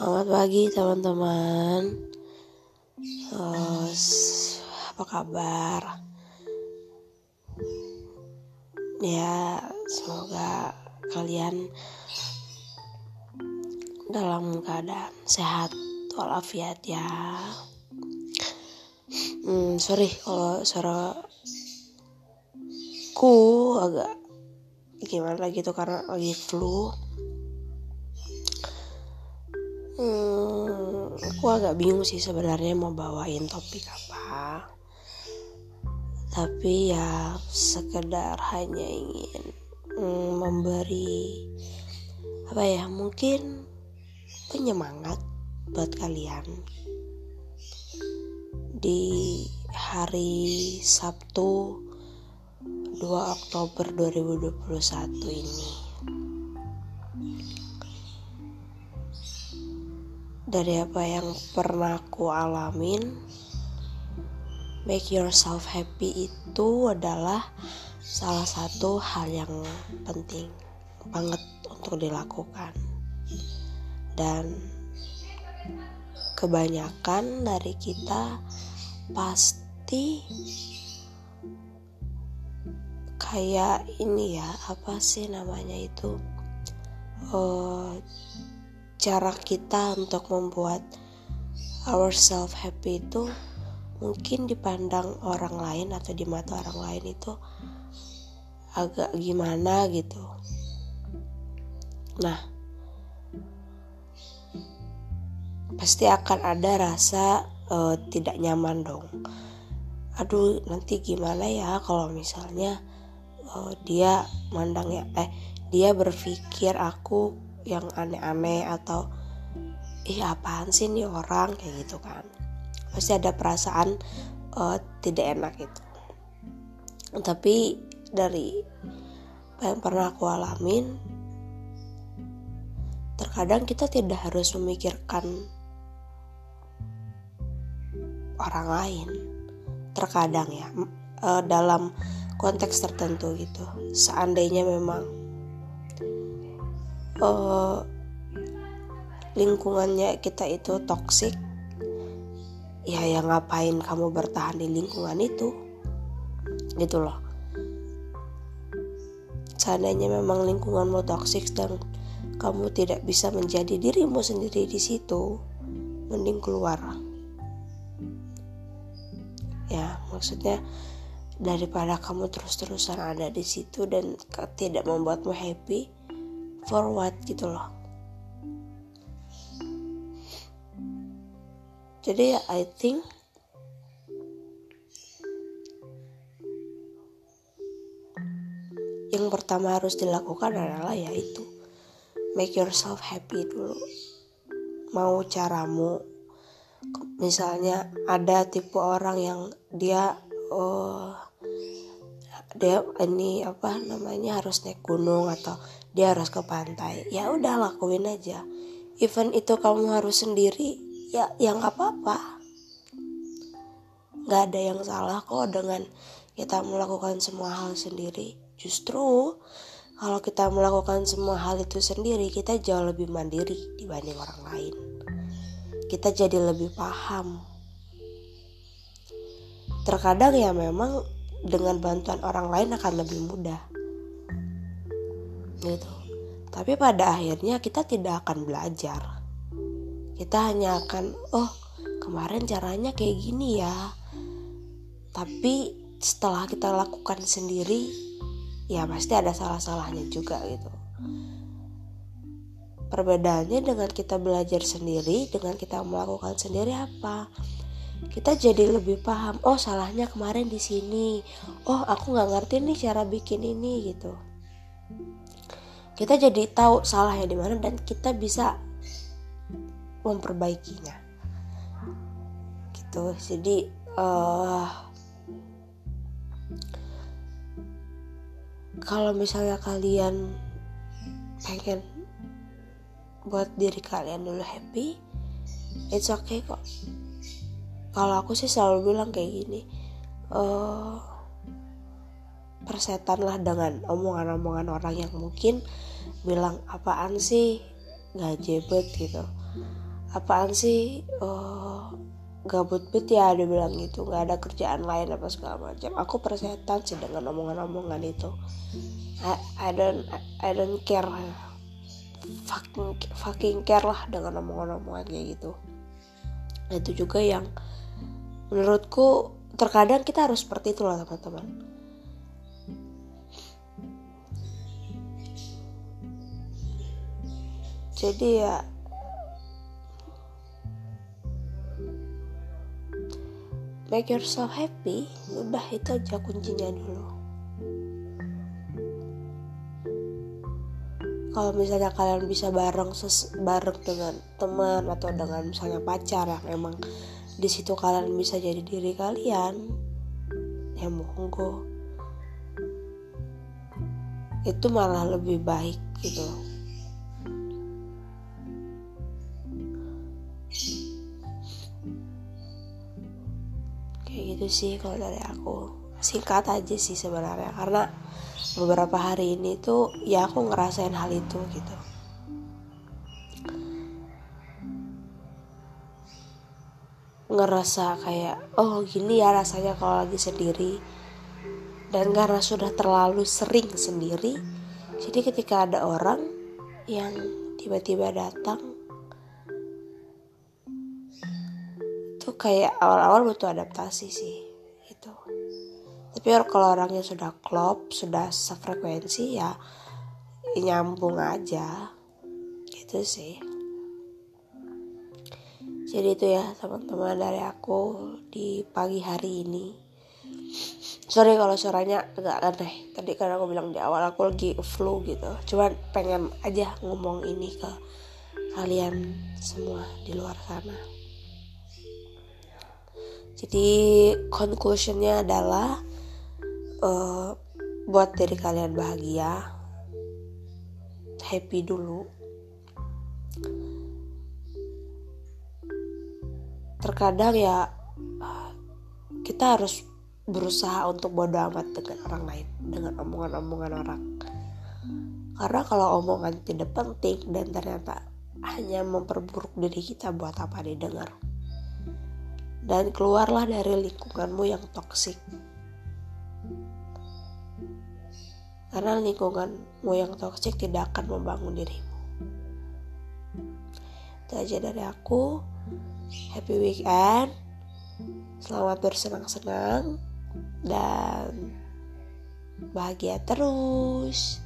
Selamat pagi teman-teman. Uh, Apa kabar? Ya semoga kalian dalam keadaan sehat walafiat ya. Hmm, Sorry kalau suara ku agak gimana gitu karena lagi flu Hmm, aku agak bingung sih sebenarnya mau bawain topik apa. Tapi ya sekedar hanya ingin hmm, memberi apa ya mungkin penyemangat buat kalian di hari Sabtu 2 Oktober 2021 ini. Dari apa yang pernah aku alamin make yourself happy itu adalah salah satu hal yang penting banget untuk dilakukan. Dan kebanyakan dari kita pasti kayak ini ya apa sih namanya itu uh, cara kita untuk membuat ourselves happy itu mungkin dipandang orang lain atau di mata orang lain itu agak gimana gitu. Nah, pasti akan ada rasa uh, tidak nyaman dong. Aduh, nanti gimana ya kalau misalnya uh, dia mandangnya eh dia berpikir aku yang aneh-aneh atau ih apaan sih nih orang? Kayak gitu kan. Pasti ada perasaan uh, tidak enak itu tapi dari apa yang pernah aku alamin terkadang kita tidak harus memikirkan orang lain. Terkadang ya uh, dalam konteks tertentu gitu. Seandainya memang uh, lingkungannya kita itu toksik ya yang ngapain kamu bertahan di lingkungan itu? Gitu loh. Seandainya memang lingkunganmu toksik dan kamu tidak bisa menjadi dirimu sendiri di situ mending keluar. Ya maksudnya daripada kamu terus-terusan ada di situ dan tidak membuatmu happy for what gitu loh. Jadi ya I think yang pertama harus dilakukan adalah yaitu make yourself happy dulu. Mau caramu misalnya ada tipe orang yang dia oh dia ini apa namanya harus naik gunung atau dia harus ke pantai. Ya udah lakuin aja. Event itu kamu harus sendiri ya yang nggak apa-apa. Nggak ada yang salah kok dengan kita melakukan semua hal sendiri. Justru kalau kita melakukan semua hal itu sendiri kita jauh lebih mandiri dibanding orang lain. Kita jadi lebih paham. Terkadang ya memang dengan bantuan orang lain akan lebih mudah. Gitu. Tapi pada akhirnya kita tidak akan belajar. Kita hanya akan oh kemarin caranya kayak gini ya. Tapi setelah kita lakukan sendiri ya pasti ada salah-salahnya juga gitu. Perbedaannya dengan kita belajar sendiri dengan kita melakukan sendiri apa kita jadi lebih paham oh salahnya kemarin di sini. Oh aku nggak ngerti nih cara bikin ini gitu. Kita jadi tahu salahnya di mana dan kita bisa memperbaikinya. Gitu. Jadi uh, kalau misalnya kalian pengen buat diri kalian dulu happy it's okay kok kalau aku sih selalu bilang kayak gini uh, persetan lah dengan omongan-omongan orang yang mungkin bilang apaan sih? Nggak jebet gitu. Apaan sih? Uh, gabut bet ya dia bilang gitu. Nggak ada kerjaan lain apa segala macam. Aku persetan sih dengan omongan-omongan itu. I, I don't I don't care. Fucking fucking care lah dengan omongan-omongan kayak gitu. Itu juga yang menurutku terkadang kita harus seperti itu loh teman-teman. Jadi ya make yourself happy udah itu aja kuncinya dulu. Kalau misalnya kalian bisa bareng ses bareng dengan teman atau dengan misalnya pacar yang emang di situ kalian bisa jadi diri kalian. Ya monggo itu malah lebih baik gitu. Kayak gitu sih kalau dari aku. Singkat aja sih sebenarnya karena beberapa hari ini tuh ya aku ngerasain hal itu gitu ngerasa kayak oh gini ya rasanya kalau lagi sendiri. Dan karena sudah terlalu sering sendiri jadi ketika ada orang yang tiba-tiba datang tuh kayak awal-awal butuh adaptasi sih itu tapi kalau orangnya sudah klop sudah sefrekuensi ya nyambung aja gitu sih jadi itu ya teman-teman dari aku di pagi hari ini. Sorry kalau suaranya agak aneh. Tadi kan aku bilang di awal aku lagi flu gitu. Cuman pengen aja ngomong ini ke kalian semua di luar sana. Jadi conclusionnya adalah uh, buat diri kalian bahagia happy dulu terkadang ya kita harus berusaha untuk bodoh amat dengan orang lain dengan omongan-omongan orang karena kalau omongan tidak penting dan ternyata hanya memperburuk diri kita buat apa didengar dan keluarlah dari lingkunganmu yang toksik. Karena lingkunganmu yang toksik tidak akan membangun dirimu. Itu aja dari aku. Happy weekend. Selamat bersenang-senang dan bahagia terus.